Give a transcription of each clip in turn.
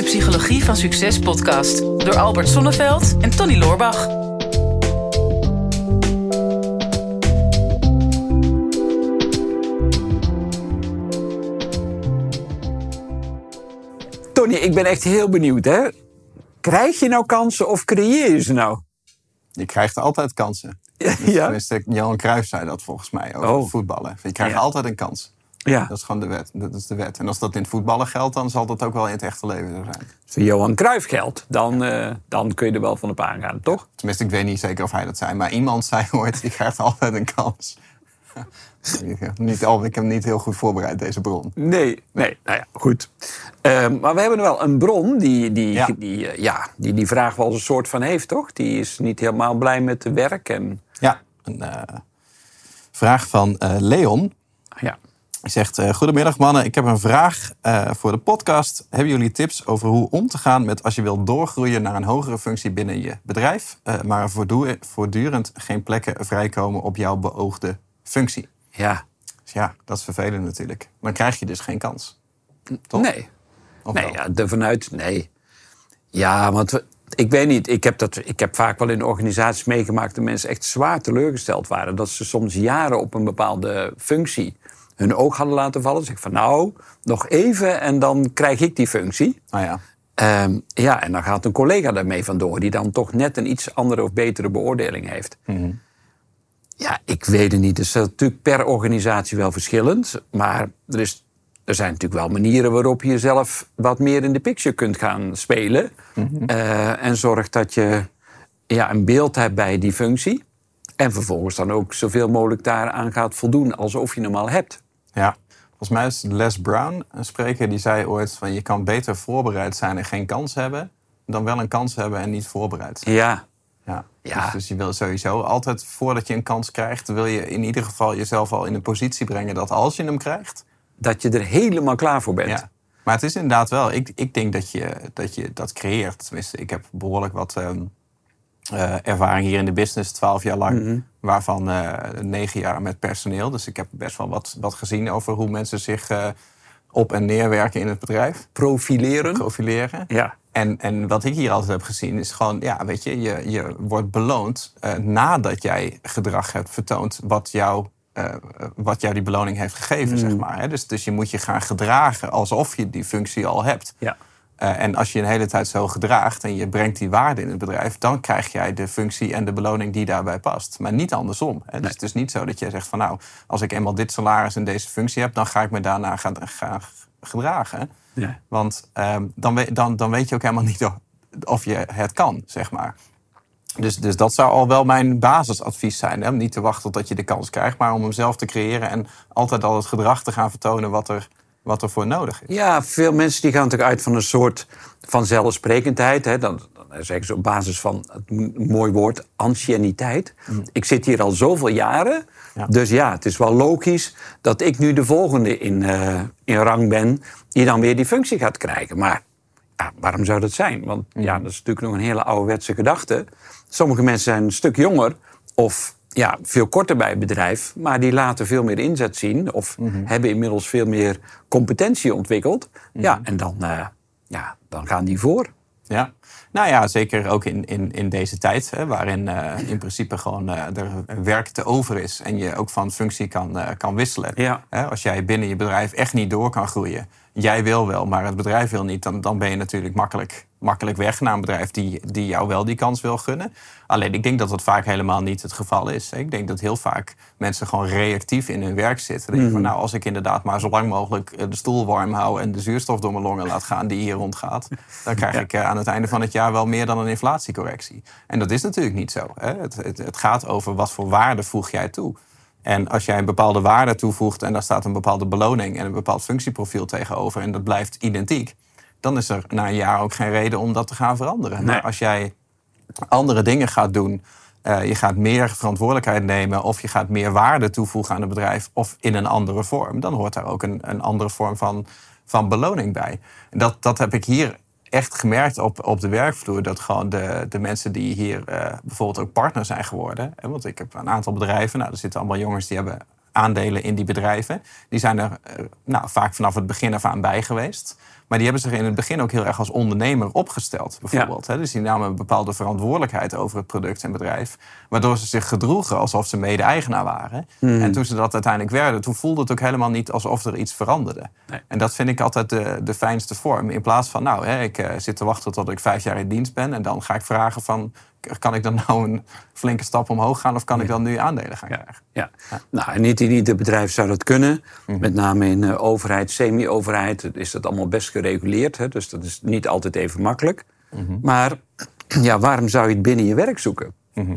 de Psychologie van Succes podcast door Albert Sonneveld en Tony Loorbach. Tony, ik ben echt heel benieuwd. Hè? Krijg je nou kansen of creëer je ze nou? Je krijgt altijd kansen. Ja. Tenminste, Johan Cruijff zei dat volgens mij over Oh. voetballen. Je krijgt Ja. altijd een kans. Ja. Dat is gewoon de wet. Dat is de wet. En als dat in het voetballen geldt, dan zal dat ook wel in het echte leven zo zijn. Voor Johan Cruijff geldt, dan, eh, dan kun je er wel van op aangaan, toch? Tenminste, ik weet niet zeker of hij dat zei. Maar iemand zei ooit, je krijgt altijd een kans. niet al, ik heb hem niet heel goed voorbereid, deze bron. Nee, nee, nou ja, goed. Ehm, maar we hebben wel een bron die die, Ja. die, eh, ja, die die vraag wel een soort van heeft, toch? Die is niet helemaal blij met het werk. En, Ja, een eh, vraag van Leon. ja. Hij zegt, eh, goedemiddag mannen, ik heb een vraag eh, voor de podcast. Hebben jullie tips over hoe om te gaan met als je wilt doorgroeien naar een hogere functie binnen je bedrijf, eh, maar er voortdu- voortdurend geen plekken vrijkomen op jouw beoogde functie? ja, Dus ja, dat is vervelend natuurlijk. Dan krijg je dus geen kans. Toch? nee. Of Nee, ja, ervan uit, nee. Ja, want ik weet niet. Ik heb, dat, ik heb vaak wel in organisaties meegemaakt dat mensen echt zwaar teleurgesteld waren. Dat ze soms jaren op een bepaalde functie hun oog hadden laten vallen. Zeg ik van nou, nog even en dan krijg ik die functie. Nou ja, Ehm, ja, en dan gaat een collega daarmee vandoor... die dan toch net een iets andere of betere beoordeling heeft. Ja, ik weet het niet. Het is natuurlijk per organisatie wel verschillend. Maar er, is, er zijn natuurlijk wel manieren waarop je jezelf... wat meer in de picture kunt gaan spelen. Eh, en zorgt dat je ja, een beeld hebt bij die functie. En vervolgens dan ook zoveel mogelijk daaraan gaat voldoen... alsof je hem al hebt. Ja. Volgens mij is Les Brown, een spreker, die zei ooit van je kan beter voorbereid zijn en geen kans hebben, dan wel een kans hebben en niet voorbereid zijn. Ja, Ja. Ja. Dus, dus je wil sowieso altijd, voordat je een kans krijgt, wil je in ieder geval jezelf al in een positie brengen dat als je hem krijgt. dat je er helemaal klaar voor bent. Ja. Maar het is inderdaad wel, ik, ik denk dat je, dat je dat creëert. Tenminste, ik heb behoorlijk wat ehm, eh, ervaring hier in de business, twaalf jaar lang. Mhm. Waarvan eh, negen jaar met personeel. Dus ik heb best wel wat, wat gezien over hoe mensen zich eh, op en neer werken in het bedrijf. Profileren. Profileren. Ja. En, en wat ik hier altijd heb gezien is gewoon, ja, weet je, je, je wordt beloond nadat jij gedrag hebt vertoond wat jou, wat jou die beloning heeft gegeven, zeg maar. Hè? Dus, dus je moet je gaan gedragen alsof je die functie al hebt. Ja. Eh, en als je een hele tijd zo gedraagt en je brengt die waarde in het bedrijf, dan krijg jij de functie en de beloning die daarbij past. Maar niet andersom. Hè? Dus het is niet zo dat jij zegt van nou, als ik eenmaal dit salaris en deze functie heb, dan ga ik me daarna gaan, gaan gedragen. Ja. Want ehm, dan, weet, dan, dan weet je ook helemaal niet of, of je het kan, zeg maar. Dus, dus dat zou al wel mijn basisadvies zijn. Hè? Om niet te wachten tot je de kans krijgt, maar om hem zelf te creëren en altijd al het gedrag te gaan vertonen wat er, wat er voor nodig is. Ja, veel mensen die gaan natuurlijk uit van een soort vanzelfsprekendheid. Hè. Dan, dan zeggen ze op basis van het mooi woord anciëniteit. Ik zit hier al zoveel jaren. Ja. Dus ja, het is wel logisch dat ik nu de volgende in, eh, in rang ben... die dan weer die functie gaat krijgen. Maar ja, waarom zou dat zijn? Want ja, dat is natuurlijk nog een hele ouderwetse gedachte. Sommige mensen zijn een stuk jonger of ja, veel korter bij het bedrijf... maar die laten veel meer inzet zien... of hebben inmiddels veel meer competentie ontwikkeld. Ja, en dan, eh, ja, dan gaan die voor. Ja, nou ja, zeker ook in, in, in deze tijd, hè, waarin eh, in principe gewoon eh, er werk te over is en je ook van functie kan, kan wisselen. Ja. Hè, als jij binnen je bedrijf echt niet door kan groeien, jij wil wel, maar het bedrijf wil niet, dan, dan ben je natuurlijk makkelijk, makkelijk weg naar een bedrijf die, die jou wel die kans wil gunnen. Alleen ik denk dat dat vaak helemaal niet het geval is. Ik denk dat heel vaak mensen gewoon reactief in hun werk zitten. Denken van, nou, als ik inderdaad maar zo lang mogelijk eh, de stoel warm hou en de zuurstof door mijn longen laat gaan die hier rondgaat, dan krijg ik eh, aan het einde van het jaar wel meer dan een inflatiecorrectie. En dat is natuurlijk niet zo. Hè? Het, het, het gaat over wat voor waarde voeg jij toe. En als jij een bepaalde waarde toevoegt en daar staat een bepaalde beloning en een bepaald functieprofiel tegenover en dat blijft identiek, dan is er na een jaar ook geen reden om dat te gaan veranderen. Nee. Maar als jij andere dingen gaat doen, eh, je gaat meer verantwoordelijkheid nemen of je gaat meer waarde toevoegen aan het bedrijf of in een andere vorm, dan hoort daar ook een, een andere vorm van, van beloning bij. Dat, dat heb ik hier echt gemerkt op, op de werkvloer. Dat gewoon de, de mensen die hier eh, bijvoorbeeld ook partner zijn geworden. Hè, want ik heb een aantal bedrijven, nou, er zitten allemaal jongens die hebben aandelen in die bedrijven. Die zijn er eh, nou, vaak vanaf het begin af aan bij geweest. Maar die hebben zich in het begin ook heel erg als ondernemer opgesteld, bijvoorbeeld. Ja. Dus die namen een bepaalde verantwoordelijkheid over het product en bedrijf. Waardoor ze zich gedroegen alsof ze mede-eigenaar waren. Hmm. En toen ze dat uiteindelijk werden, toen voelde het ook helemaal niet alsof er iets veranderde. Nee. En dat vind ik altijd de, de fijnste vorm. In plaats van, nou, hè, ik uh, zit te wachten tot ik vijf jaar in dienst ben. En dan ga ik vragen van, kan ik dan nou een flinke stap omhoog gaan of kan ik dan nu aandelen gaan krijgen? Ja, nou en niet in ieder bedrijf zou dat kunnen. Mhm. Met name in uh, overheid, semi-overheid is dat allemaal best gereguleerd. Hè? Dus dat is niet altijd even makkelijk. Mhm. Maar ja, waarom zou je het binnen je werk zoeken? Mhm.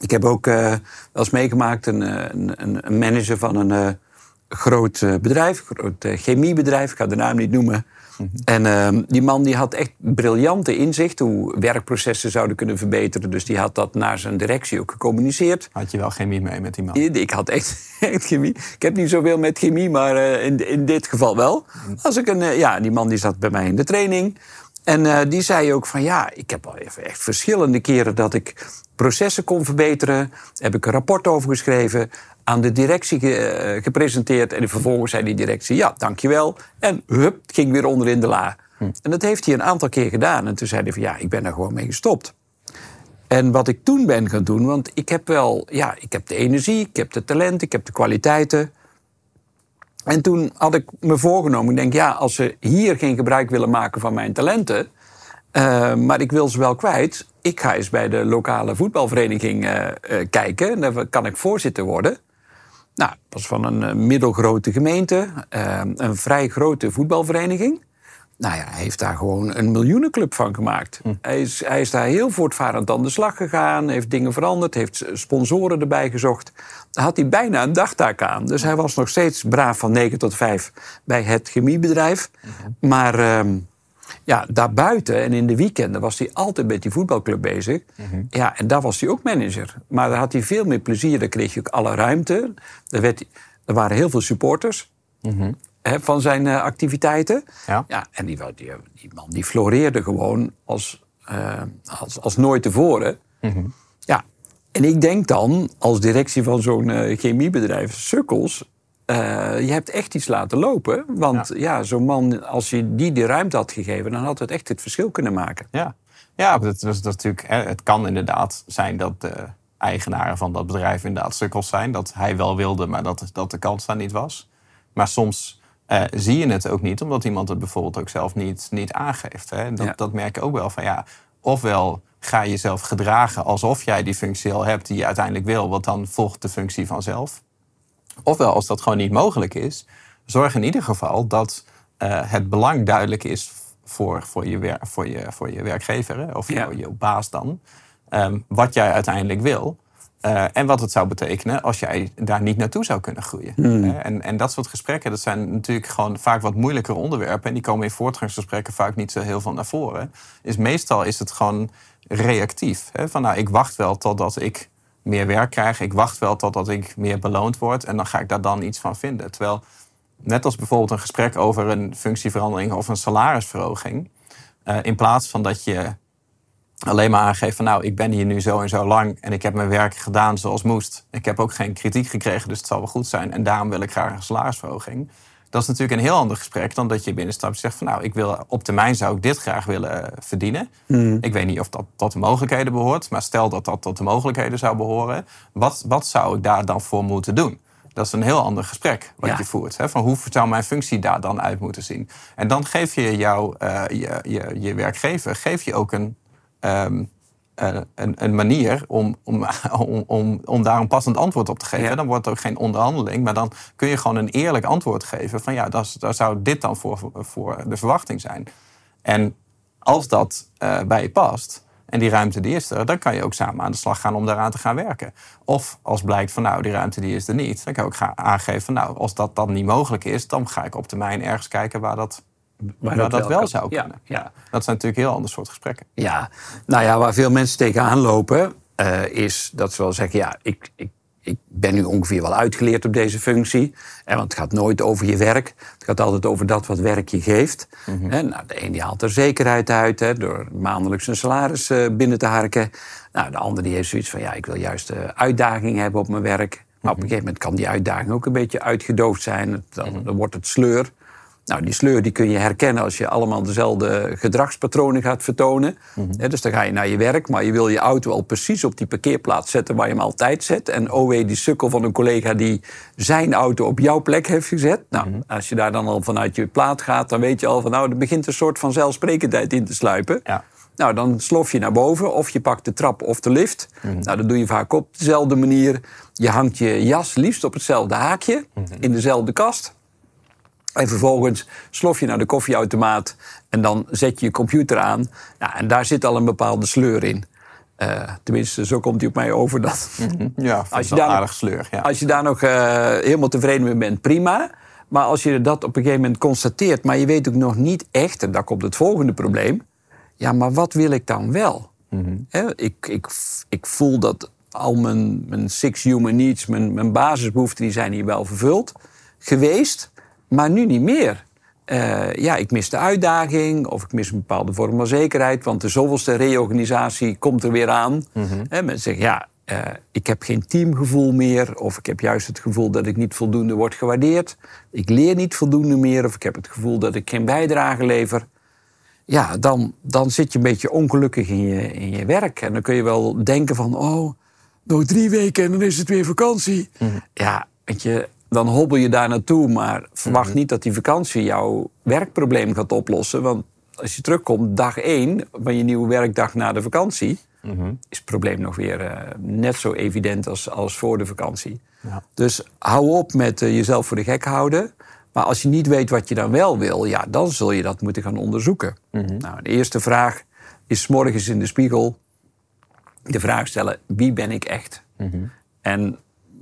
Ik heb ook uh, wel eens meegemaakt een, eh, een, een manager van een groot bedrijf, een groot chemiebedrijf, ik ga de naam niet noemen. En ehm, die man die had echt briljante inzicht hoe werkprocessen zouden kunnen verbeteren. Dus die had dat naar zijn directie ook gecommuniceerd. Had je wel chemie mee met die man? Ik had echt, echt chemie. Ik heb niet zoveel met chemie, maar uh, in, in dit geval wel. Als ik een, uh, ja, die man die zat bij mij in de training. En uh, die zei ook van ja, ik heb al even echt verschillende keren dat ik processen kon verbeteren. Heb ik een rapport over geschreven aan de directie ge, uh, gepresenteerd. En vervolgens zei die directie, ja, dankjewel. En hup, het ging weer onder in de la. Hm. En dat heeft hij een aantal keer gedaan. En toen zei hij van, ja, ik ben er gewoon mee gestopt. En wat ik toen ben gaan doen, want ik heb wel, ja, ik heb de energie, ik heb de talent, ik heb de kwaliteiten. En toen had ik me voorgenomen, ik denk, ja, als ze hier geen gebruik willen maken van mijn talenten, uh, maar ik wil ze wel kwijt, ik ga eens bij de lokale voetbalvereniging uh, uh, kijken. En daar kan ik voorzitter worden. Nou, dat was van een eh, middelgrote gemeente, een vrij grote voetbalvereniging. Nou ja, hij heeft daar gewoon een miljoenenclub van gemaakt. Hm. Hij, is, hij is daar heel voortvarend aan de slag gegaan, heeft dingen veranderd, heeft sponsoren erbij gezocht. Daar had hij bijna een dagtaak aan. Dus hij was nog steeds braaf van 9 tot 5 bij het chemiebedrijf. Hm. Maar uh, ja, daarbuiten en in de weekenden was hij altijd met die voetbalclub bezig. Mhm. Ja, en daar was hij ook manager. Maar daar had hij veel meer plezier. Daar kreeg je ook alle ruimte. Er, werd, er waren heel veel supporters mhm. hè, van zijn uh, activiteiten. Ja. ja en die, die, die, man die floreerde gewoon als, uh, als, als nooit tevoren. Mhm. Ja, en ik denk dan, als directie van zo'n uh, chemiebedrijf, sukkels... Uh, je hebt echt iets laten lopen. Want ja, zo'n man, als je die de ruimte had gegeven, dan had het echt het verschil kunnen maken. Ja, ja dat, dat, dat natuurlijk, het kan inderdaad zijn dat de eigenaren van dat bedrijf inderdaad sukkels zijn. Dat hij wel wilde, maar dat, dat de kans daar niet was. Maar soms uh, zie je het ook niet, omdat iemand het bijvoorbeeld ook zelf niet, niet aangeeft. Hè? Dat, dat merk je ook wel van ja, ofwel ga je jezelf gedragen alsof jij die functie al hebt die je uiteindelijk wil, want dan volgt de functie vanzelf. Ofwel, als dat gewoon niet mogelijk is, zorg in ieder geval dat uh, het belang duidelijk is voor, voor, je, wer voor, je, voor je werkgever, hè, of ja. je baas dan, um, wat jij uiteindelijk wil. Uh, en wat het zou betekenen als jij daar niet naartoe zou kunnen groeien. Hmm. En, en dat soort gesprekken, dat zijn natuurlijk gewoon vaak wat moeilijker onderwerpen. En die komen in voortgangsgesprekken vaak niet zo heel veel naar voren. Is meestal is het gewoon reactief. Hè? Van nou, ik wacht wel totdat ik meer werk krijg. Ik wacht wel totdat ik meer beloond word en dan ga ik daar dan iets van vinden. Terwijl, net als bijvoorbeeld een gesprek over een functieverandering of een salarisverhoging, uh, in plaats van dat je alleen maar aangeeft van nou, ik ben hier nu zo en zo lang en ik heb mijn werk gedaan zoals moest. Ik heb ook geen kritiek gekregen, dus het zal wel goed zijn en daarom wil ik graag een salarisverhoging. Dat is natuurlijk een heel ander gesprek dan dat je binnenstapt en zegt van nou, ik wil, op termijn zou ik dit graag willen verdienen. Hmm. Ik weet niet of dat tot de mogelijkheden behoort, maar stel dat dat tot de mogelijkheden zou behoren, wat, wat zou ik daar dan voor moeten doen? Dat is een heel ander gesprek wat je voert. Hè? Van hoe zou mijn functie daar dan uit moeten zien? En dan geef je jouw, uh, je, je, je werkgever geef je ook een, um, uh, een, een, manier om, om, om, om, om daar een passend antwoord op te geven. Dan wordt het ook geen onderhandeling, maar dan kun je gewoon een eerlijk antwoord geven van ja, daar zou dit dan voor, voor de verwachting zijn. En als dat uh, bij je past en die ruimte die is er, dan kan je ook samen aan de slag gaan om daaraan te gaan werken. Of als blijkt van nou, die ruimte die is er niet, dan kan je ook gaan aangeven van nou, als dat dan niet mogelijk is, dan ga ik op termijn ergens kijken waar dat maar dat, dat wel, zou kunnen. Ja, Dat zijn natuurlijk heel ander soort gesprekken. Ja, nou ja, waar veel mensen tegenaan lopen, uh, is dat ze wel zeggen: ja, ik, ik, ik ben nu ongeveer wel uitgeleerd op deze functie. En want het gaat nooit over je werk. Het gaat altijd over dat wat werk je geeft. Mm -hmm. nou, de een die haalt er zekerheid uit hè, door maandelijks een salaris uh, binnen te harken. Nou, de ander die heeft zoiets van: ja, ik wil juist uh, uitdaging hebben op mijn werk. Maar op een gegeven moment kan die uitdaging ook een beetje uitgedoofd zijn. Dan, dan wordt het sleur. Nou, die sleur die kun je herkennen als je allemaal dezelfde gedragspatronen gaat vertonen. dus dan ga je naar je werk, maar je wil je auto al precies op die parkeerplaats zetten waar je hem altijd zet. En oh wee, die sukkel van een collega die zijn auto op jouw plek heeft gezet. Nou, als je daar dan al vanuit je plaat gaat, dan weet je al van nou, er begint een soort van zelfsprekendheid in te sluipen. Ja. Nou, dan slof je naar boven of je pakt de trap of de lift. Nou, dat doe je vaak op dezelfde manier. Je hangt je jas liefst op hetzelfde haakje, in dezelfde kast. En vervolgens slof je naar de koffieautomaat en dan zet je je computer aan. Ja, en daar zit al een bepaalde sleur in. Eh, tenminste, zo komt hij op mij over. Dat. Ja, Als je daar- aardig sleur. Ja. Als je daar nog eh, helemaal tevreden mee bent, prima. Maar als je dat op een gegeven moment constateert, maar je weet ook nog niet echt, en daar komt het volgende probleem. Ja, maar wat wil ik dan wel? Hè, ik, ik, ik voel dat al mijn, mijn six human needs, mijn, mijn basisbehoeften, die zijn hier wel vervuld geweest, maar nu niet meer. Eh, ja, ik mis de uitdaging of ik mis een bepaalde vorm van zekerheid, want de zoveelste reorganisatie komt er weer aan. Hè, mensen zeggen, ja, eh, ik heb geen teamgevoel meer of ik heb juist het gevoel dat ik niet voldoende word gewaardeerd. Ik leer niet voldoende meer of ik heb het gevoel dat ik geen bijdrage lever ja, dan, dan zit je een beetje ongelukkig in je, in je werk. En dan kun je wel denken van, oh, nog drie weken en dan is het weer vakantie. Ja, weet je, dan hobbel je daar naartoe. Maar verwacht niet dat die vakantie jouw werkprobleem gaat oplossen. Want als je terugkomt, dag één van je nieuwe werkdag na de vakantie... is het probleem nog weer eh, net zo evident als, als voor de vakantie. Ja. Dus hou op met eh, jezelf voor de gek houden. Maar als je niet weet wat je dan wel wil, ja, dan zul je dat moeten gaan onderzoeken. Nou, de eerste vraag is 's morgens in de spiegel de vraag stellen: wie ben ik echt? En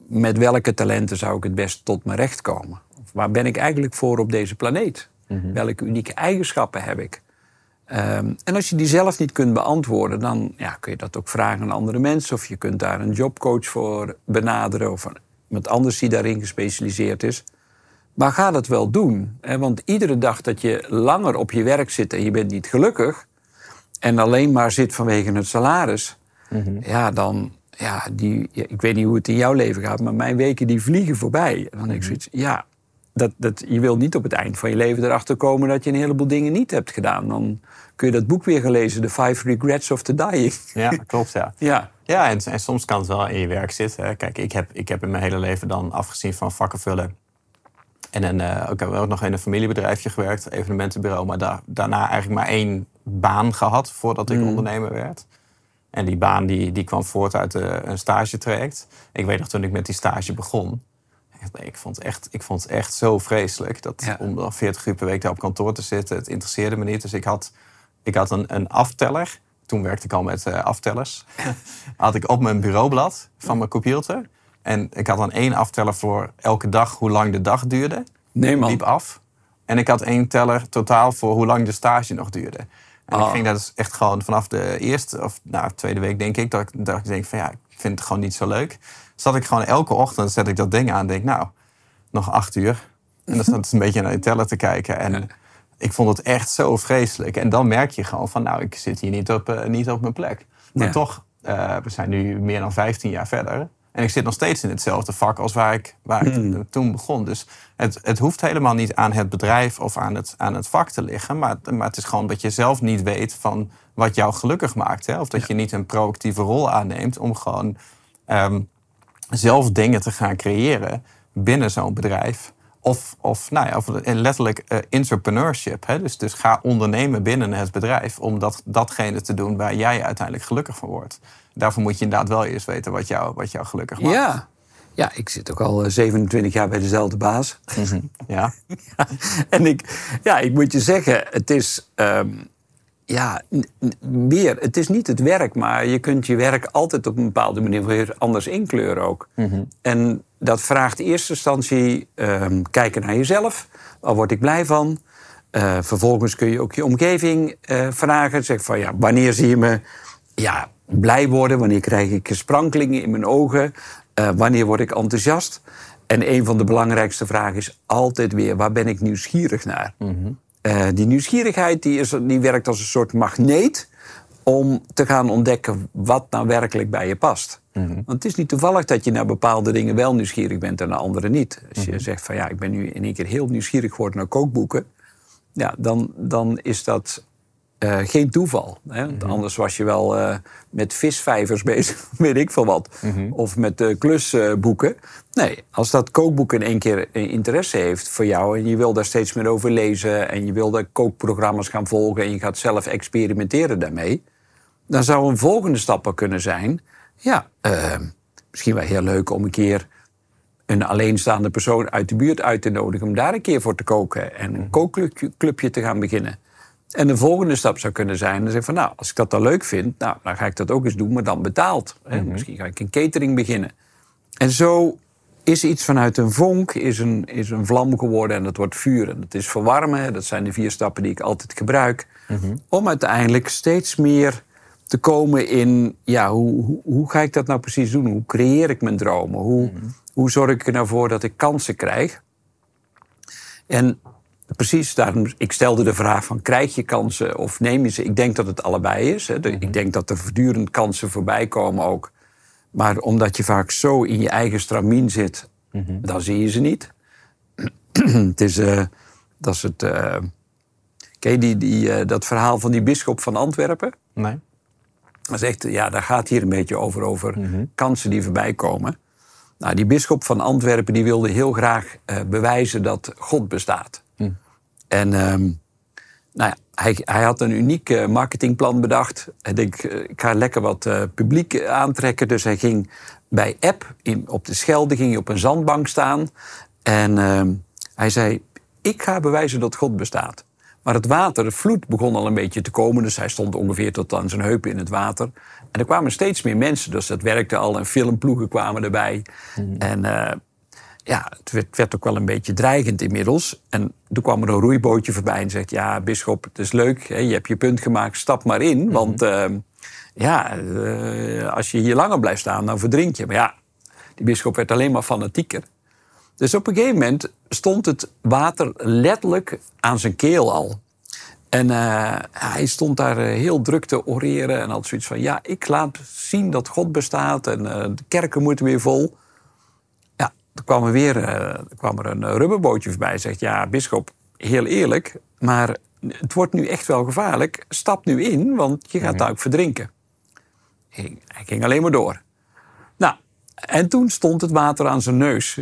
met welke talenten zou ik het best tot mijn recht komen? Of waar ben ik eigenlijk voor op deze planeet? Welke unieke eigenschappen heb ik? Ehm, en als je die zelf niet kunt beantwoorden, dan ja, kun je dat ook vragen aan andere mensen. Of je kunt daar een jobcoach voor benaderen of iemand anders die daarin gespecialiseerd is. Maar ga dat wel doen. Hè? Want iedere dag dat je langer op je werk zit en je bent niet gelukkig... en alleen maar zit vanwege het salaris... ja, dan... Ja, die, ja, ik weet niet hoe het in jouw leven gaat, maar mijn weken die vliegen voorbij. En dan denk ik zoiets, ja, dat, dat, je wil niet op het eind van je leven erachter komen dat je een heleboel dingen niet hebt gedaan. Dan kun je dat boek weer gaan lezen, The Five Regrets of the Dying. Ja, klopt, ja. Ja, Ja, en, en soms kan het wel in je werk zitten. hè. Kijk, ik heb, ik heb in mijn hele leven dan afgezien van vakken vullen. En dan, eh, ik heb ook nog in een familiebedrijfje gewerkt, evenementenbureau. Maar daar, daarna eigenlijk maar één baan gehad voordat ik ondernemer werd. En die baan die, die kwam voort uit eh, een stagetraject. Ik weet nog toen ik met die stage begon. Ik vond het echt, ik vond het echt zo vreselijk. Dat Ja. om dan 40 uur per week daar op kantoor te zitten. Het interesseerde me niet. Dus ik had, ik had een, een afteller. Toen werkte ik al met eh, aftellers. had ik op mijn bureaublad van mijn computer. En ik had dan één afteller voor elke dag hoe lang de dag duurde. nee man. Liep af. En ik had één teller totaal voor hoe lang de stage nog duurde. En ik Ah. ging dat dus echt gewoon vanaf de eerste of nou, tweede week, denk ik, dat ik, dat ik denk van ja, ik vind het gewoon niet zo leuk. Zat ik gewoon elke ochtend, zet ik dat ding aan en denk, nou, nog acht uur. En dan zat ik een beetje naar die teller te kijken. En ik vond het echt zo vreselijk. En dan merk je gewoon van, nou, ik zit hier niet op, eh, niet op mijn plek. Maar Ja. toch, eh, we zijn nu meer dan 15 jaar verder. En ik zit nog steeds in hetzelfde vak als waar ik, waar ik Hmm. toen begon. Dus het, het hoeft helemaal niet aan het bedrijf of aan het, aan het vak te liggen. Maar, maar het is gewoon dat je zelf niet weet van wat jou gelukkig maakt. Hè? Of dat je niet een proactieve rol aanneemt om gewoon ehm, zelf dingen te gaan creëren binnen zo'n bedrijf. Of, of, nou ja, of letterlijk eh, entrepreneurship. Hè? Dus, dus ga ondernemen binnen het bedrijf om dat, datgene te doen waar jij uiteindelijk gelukkig van wordt. Daarvoor moet je inderdaad wel eerst weten wat jou, wat jou gelukkig maakt. Ja. ja, ik zit ook al eh, 27 jaar bij dezelfde baas. Ja. en ik, ja, ik moet je zeggen, het is. ehm, ja, weer, het is niet het werk, maar je kunt je werk altijd op een bepaalde manier weer anders inkleuren ook. En dat vraagt in eerste instantie ehm, kijken naar jezelf. Waar word ik blij van? Eh, vervolgens kun je ook je omgeving eh, vragen. Zeg van ja, wanneer zie je me ja, blij worden? Wanneer krijg ik sprankelingen in mijn ogen? Eh, wanneer word ik enthousiast? En een van de belangrijkste vragen is altijd weer: waar ben ik nieuwsgierig naar? Eh, die nieuwsgierigheid die is, die werkt als een soort magneet om te gaan ontdekken wat nou werkelijk bij je past. Want het is niet toevallig dat je naar bepaalde dingen wel nieuwsgierig bent en naar andere niet. Als je zegt van ja, ik ben nu in één keer heel nieuwsgierig geworden naar kookboeken. Ja, dan, dan is dat eh, geen toeval. Hè? Want anders was je wel eh, met visvijvers bezig, weet ik veel wat. Of met uh, klusboeken. nee, als dat kookboek in één keer interesse heeft voor jou... en je wil daar steeds meer over lezen... en je wil daar kookprogramma's gaan volgen... en je gaat zelf experimenteren daarmee... dan zou een volgende stap kunnen zijn... ja, misschien wel heel leuk om een keer een alleenstaande persoon uit de buurt uit te nodigen... om daar een keer voor te koken en een kookclubje te gaan beginnen... En de volgende stap zou kunnen zijn, dan zeg van nou, als ik dat dan leuk vind, nou, dan ga ik dat ook eens doen, maar dan betaald. Mhm. Misschien ga ik een catering beginnen. En zo is iets vanuit een vonk, is een, is een vlam geworden en dat wordt vuur. En dat is verwarmen, dat zijn de vier stappen die ik altijd gebruik. Mhm. Om uiteindelijk steeds meer te komen in, ja, hoe, hoe, hoe, ga ik dat nou precies doen? Hoe creëer ik mijn dromen? Hoe, mhm. hoe zorg ik er nou voor dat ik kansen krijg? En Precies, daarom, ik stelde de vraag van krijg je kansen of neem je ze? Ik denk dat het allebei is. Hè. Ik mhm. denk dat er voortdurend kansen voorbij komen ook. Maar omdat je vaak zo in je eigen stramien zit, mhm. dan zie je ze niet. het is, uh, dat is het... Uh, ken je die, die, uh, dat verhaal van die bisschop van Antwerpen? Nee. Dat is echt, ja, daar gaat hier een beetje over, over mhm. kansen die voorbij komen. Nou, die bisschop van Antwerpen die wilde heel graag bewijzen dat God bestaat. En um, nou ja, hij, hij, had een uniek uh, marketingplan bedacht. Hij denkt, uh, ik ga lekker wat uh, publiek aantrekken. Dus hij ging bij App in, op de Schelde ging hij op een zandbank staan. En ehm, hij zei, ik ga bewijzen dat God bestaat. Maar het water, de vloed begon al een beetje te komen. Dus hij stond ongeveer tot aan zijn heupen in het water. En er kwamen steeds meer mensen. Dus dat werkte al. En filmploegen kwamen erbij. Mm. En ja, het werd, werd, ook wel een beetje dreigend inmiddels. En toen kwam er een roeibootje voorbij en zegt... ja, bisschop, het is leuk, hè, je hebt je punt gemaakt, stap maar in. Mhm. Want uh, ja, uh, als je hier langer blijft staan, dan verdrink je. Maar ja, die bisschop werd alleen maar fanatieker. Dus op een gegeven moment stond het water letterlijk aan zijn keel al. En uh, hij stond daar heel druk te oreren en had zoiets van... ja, ik laat zien dat God bestaat en de kerken moeten weer vol... Er kwam er weer uh, kwam er een eh, rubberbootje voorbij. Zegt, ja, bisschop, heel eerlijk, maar het wordt nu echt wel gevaarlijk. Stap nu in, want je gaat mhm. daar ook verdrinken. Hij, hij ging alleen maar door. Nou, en toen stond het water aan zijn neus.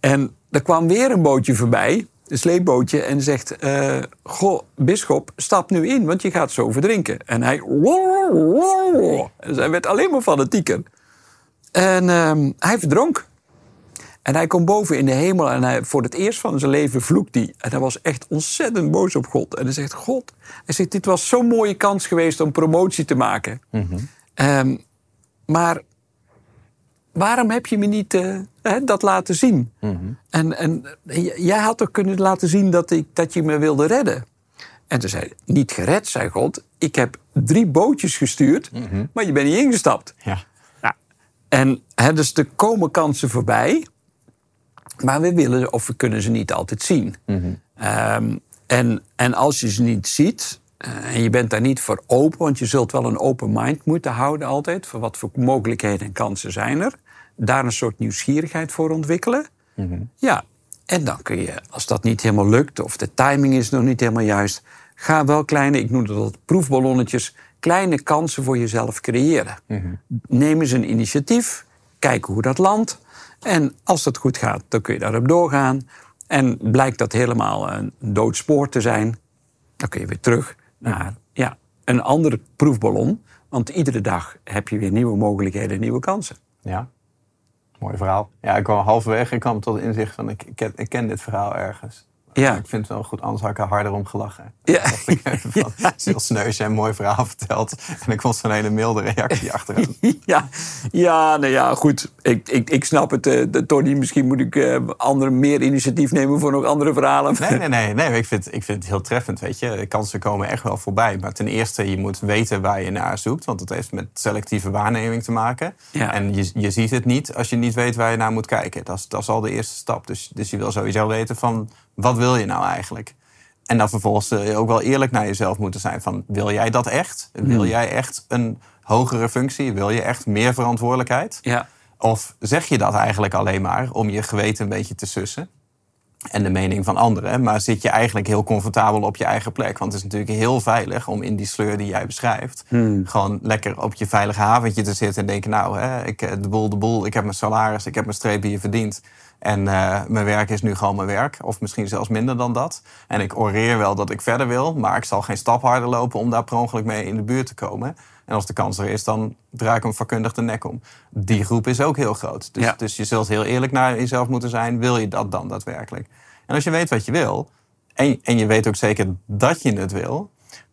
En er kwam weer een bootje voorbij, een sleepbootje, en zegt: uh, Goh, bisschop, stap nu in, want je gaat zo verdrinken. En hij. Dus hij werd alleen maar fanatieker. En uh, hij verdronk. En hij komt boven in de hemel en hij, voor het eerst van zijn leven vloekt hij. En hij was echt ontzettend boos op God. En hij zegt, God, hij zegt, dit was zo'n mooie kans geweest om promotie te maken. Mhm. Ehm, maar waarom heb je me niet uh, dat laten zien? Mhm. en, en jij had toch kunnen laten zien dat, ik, dat je me wilde redden? En toen zei niet gered, zei God. Ik heb drie bootjes gestuurd, mhm. maar je bent niet ingestapt. Ja. Nou, en he, dus er komen kansen voorbij. Maar we willen of we kunnen ze niet altijd zien. Mm en, en als je ze niet ziet uh, en je bent daar niet voor open, want je zult wel een open mind moeten houden altijd, voor wat voor mogelijkheden en kansen zijn er. Daar een soort nieuwsgierigheid voor ontwikkelen. Mm Ja, en dan kun je, als dat niet helemaal lukt of de timing is nog niet helemaal juist, ga wel kleine, ik noem dat proefballonnetjes, kleine kansen voor jezelf creëren. Mm Neem eens een initiatief, kijk hoe dat landt. En als dat goed gaat, dan kun je daarop doorgaan. En blijkt dat helemaal een doodspoor te zijn, dan kun je weer terug naar ja, een andere proefballon. Want iedere dag heb je weer nieuwe mogelijkheden en nieuwe kansen. Ja, mooi verhaal. Ja, ik kwam halverwege, ik kwam tot inzicht van ik, ik ken dit verhaal ergens. Ja. ik vind het wel goed, anders had ik er harder om gelachen. Ja. Ik van, ja. heel sneus en mooi verhaal verteld. En ik vond zo'n hele milde reactie achteraan. Ja, ja nou ja, goed. Ik, ik, ik snap het, uh, Tony. Misschien moet ik uh, andere, meer initiatief nemen voor nog andere verhalen. Nee, nee, nee. nee ik, vind, ik vind het heel treffend, weet je. De kansen komen echt wel voorbij. Maar ten eerste, je moet weten waar je naar zoekt. Want het heeft met selectieve waarneming te maken. Ja. En je, je ziet het niet als je niet weet waar je naar moet kijken. Dat is, dat is al de eerste stap. Dus, dus je wil sowieso weten van wat wil je nou eigenlijk? En dan vervolgens uh, ook wel eerlijk naar jezelf moeten zijn. Van, wil jij dat echt? Wil Hmm. jij echt een hogere functie? Wil je echt meer verantwoordelijkheid? Ja. Of zeg je dat eigenlijk alleen maar om je geweten een beetje te sussen? En de mening van anderen. Maar zit je eigenlijk heel comfortabel op je eigen plek? Want het is natuurlijk heel veilig om in die sleur die jij beschrijft... gewoon lekker op je veilige haventje te zitten en denken... nou, hè, ik, eh, de boel, de boel, ik heb mijn salaris, ik heb mijn streep hier verdiend... En uh, mijn werk is nu gewoon mijn werk. Of misschien zelfs minder dan dat. En ik oreer wel dat ik verder wil. Maar ik zal geen stap harder lopen om daar per ongeluk mee in de buurt te komen. En als de kans er is, dan draai ik hem vakkundig de nek om. Die groep is ook heel groot. Dus, Ja. dus je zult heel eerlijk naar jezelf moeten zijn. Wil je dat dan daadwerkelijk? En als je weet wat je wil. En, en je weet ook zeker dat je het wil.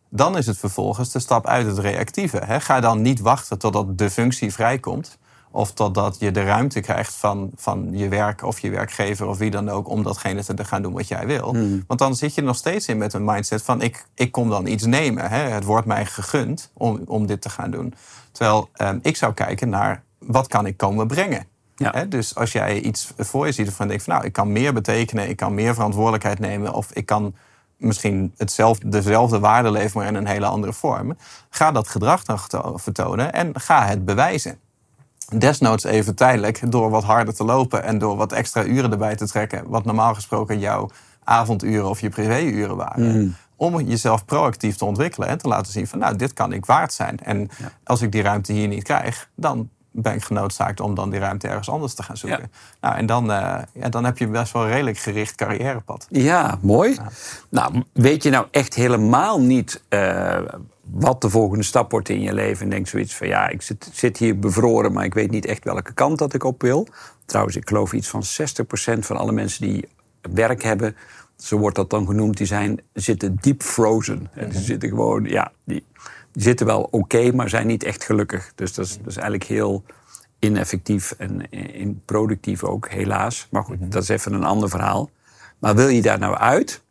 Dan is het vervolgens de stap uit het reactieve. Hè? Ga dan niet wachten totdat de functie vrijkomt. Of totdat je de ruimte krijgt van, van je werk of je werkgever of wie dan ook om datgene te gaan doen wat jij wil. Want dan zit je nog steeds in met een mindset van ik, ik kom dan iets nemen. Hè? Het wordt mij gegund om, om dit te gaan doen. Terwijl um, ik zou kijken naar wat kan ik komen brengen. Ja. Hè? Dus als jij iets voor je ziet waarvan je denkt van nou ik kan meer betekenen, ik kan meer verantwoordelijkheid nemen of ik kan misschien hetzelfde, dezelfde waarde leveren maar in een hele andere vorm. Ga dat gedrag dan vertonen en ga het bewijzen. Desnoods even tijdelijk door wat harder te lopen en door wat extra uren erbij te trekken, wat normaal gesproken jouw avonduren of je privéuren waren. Mm. Om jezelf proactief te ontwikkelen en te laten zien van nou, dit kan ik waard zijn. En Ja. als ik die ruimte hier niet krijg, dan ben ik genoodzaakt om dan die ruimte ergens anders te gaan zoeken. Ja. Nou, en dan, uh, ja, dan heb je best wel een redelijk gericht carrièrepad. Ja, mooi. Nou, weet je nou echt helemaal niet uh, wat de volgende stap wordt in je leven? En denk zoiets van, ja, ik zit, zit, hier bevroren, maar ik weet niet echt welke kant dat ik op wil. Trouwens, ik geloof iets van 60% van alle mensen die werk hebben, zo wordt dat dan genoemd, die zijn, zitten deep frozen. Mm -hmm. Ze zitten gewoon, ja, die, die zitten wel oké, okay, maar zijn niet echt gelukkig. Dus dat is, dat is eigenlijk heel ineffectief en improductief ook, helaas. Maar goed, dat is even een ander verhaal. Maar wil je daar nou uit?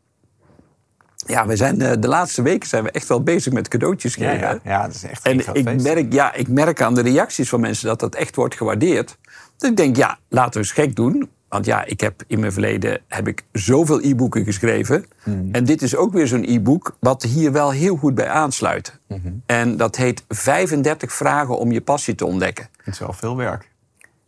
Ja, we zijn de, de laatste weken zijn we echt wel bezig met cadeautjes geven. Ja, ja. ja dat is echt En ik merk, ja, ik merk aan de reacties van mensen dat dat echt wordt gewaardeerd. Dus ik denk, ja, laten we eens gek doen. Want ja, ik heb in mijn verleden heb ik zoveel e-boeken geschreven. Mm. En dit is ook weer zo'n e-book wat hier wel heel goed bij aansluit. Mm -hmm. En dat heet 35 vragen om je passie te ontdekken. Het is wel veel werk.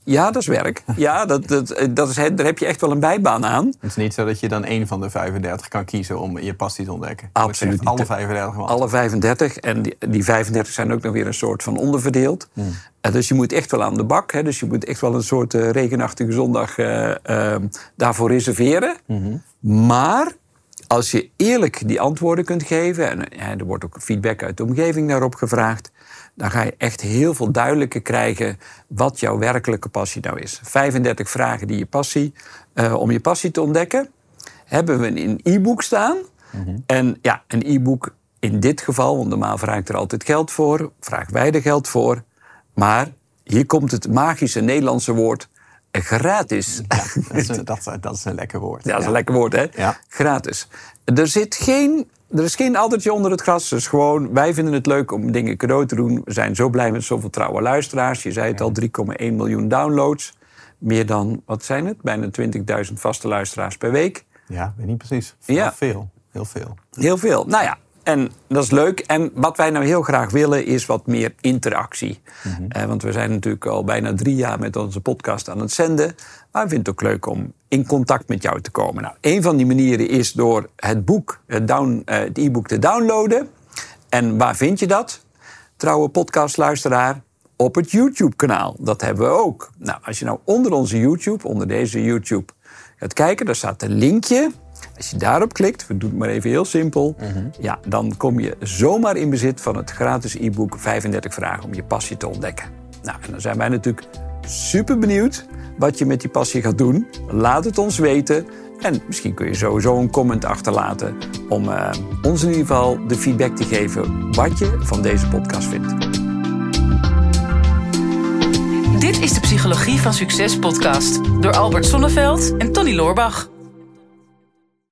Ja, dat is werk. Ja, dat, dat, dat is, daar heb je echt wel een bijbaan aan. Het is niet zo dat je dan één van de 35 kan kiezen om je passie te ontdekken. Absoluut niet. Alle 35 man. Alle 35. En die, die 35 zijn ook nog weer een soort van onderverdeeld. Hmm. Uh, dus je moet echt wel aan de bak. Hè? Dus je moet echt wel een soort uh, regenachtige zondag uh, daarvoor reserveren. Mhm. Mm -hmm. Maar als je eerlijk die antwoorden kunt geven... en er wordt ook feedback uit de omgeving daarop gevraagd... dan ga je echt heel veel duidelijker krijgen wat jouw werkelijke passie nou is. 35 vragen die je passie, om je passie te ontdekken. Hebben we in een e-book staan. Mm -hmm. En ja, een e-book in dit geval, want normaal vraag ik er altijd geld voor... vragen wij er geld voor. Maar hier komt het magische Nederlandse woord gratis. Ja, dat, is een, dat, dat, is een lekker woord. Ja, dat is een lekker woord, hè? Ja. Gratis. Er zit geen... Er is geen addertje onder het gras. Dus gewoon, wij vinden het leuk om dingen cadeau te doen. We zijn zo blij met zoveel trouwe luisteraars. Je zei het al, 3,1 miljoen downloads. Meer dan, wat zijn het? Bijna 20.000 vaste luisteraars per week. Ja, weet niet precies. Ja. Veel, heel veel. Heel veel. Nou ja, en dat is leuk. En wat wij nou heel graag willen is wat meer interactie. Mm -hmm. uh, want we zijn natuurlijk al bijna drie jaar met onze podcast aan het zenden. Maar we vinden het ook leuk om in contact met jou te komen. Nou, een van die manieren is door het boek, het, down, uh, het e-book te downloaden. En waar vind je dat? Trouwe podcastluisteraar op het YouTube-kanaal. Dat hebben we ook. Nou, als je nou onder onze YouTube, onder deze YouTube gaat kijken, daar staat een linkje. Als je daarop klikt, we doen het maar even heel simpel, Mhm. mm -hmm. ja, dan kom je zomaar in bezit van het gratis e-book 35 vragen om je passie te ontdekken. Nou, en dan zijn wij natuurlijk super benieuwd wat je met die passie gaat doen. Laat het ons weten. En misschien kun je sowieso een comment achterlaten om uh, ons in ieder geval de feedback te geven wat je van deze podcast vindt. Dit is de Psychologie van Succes podcast door Albert Sonneveld en Tony Loorbach.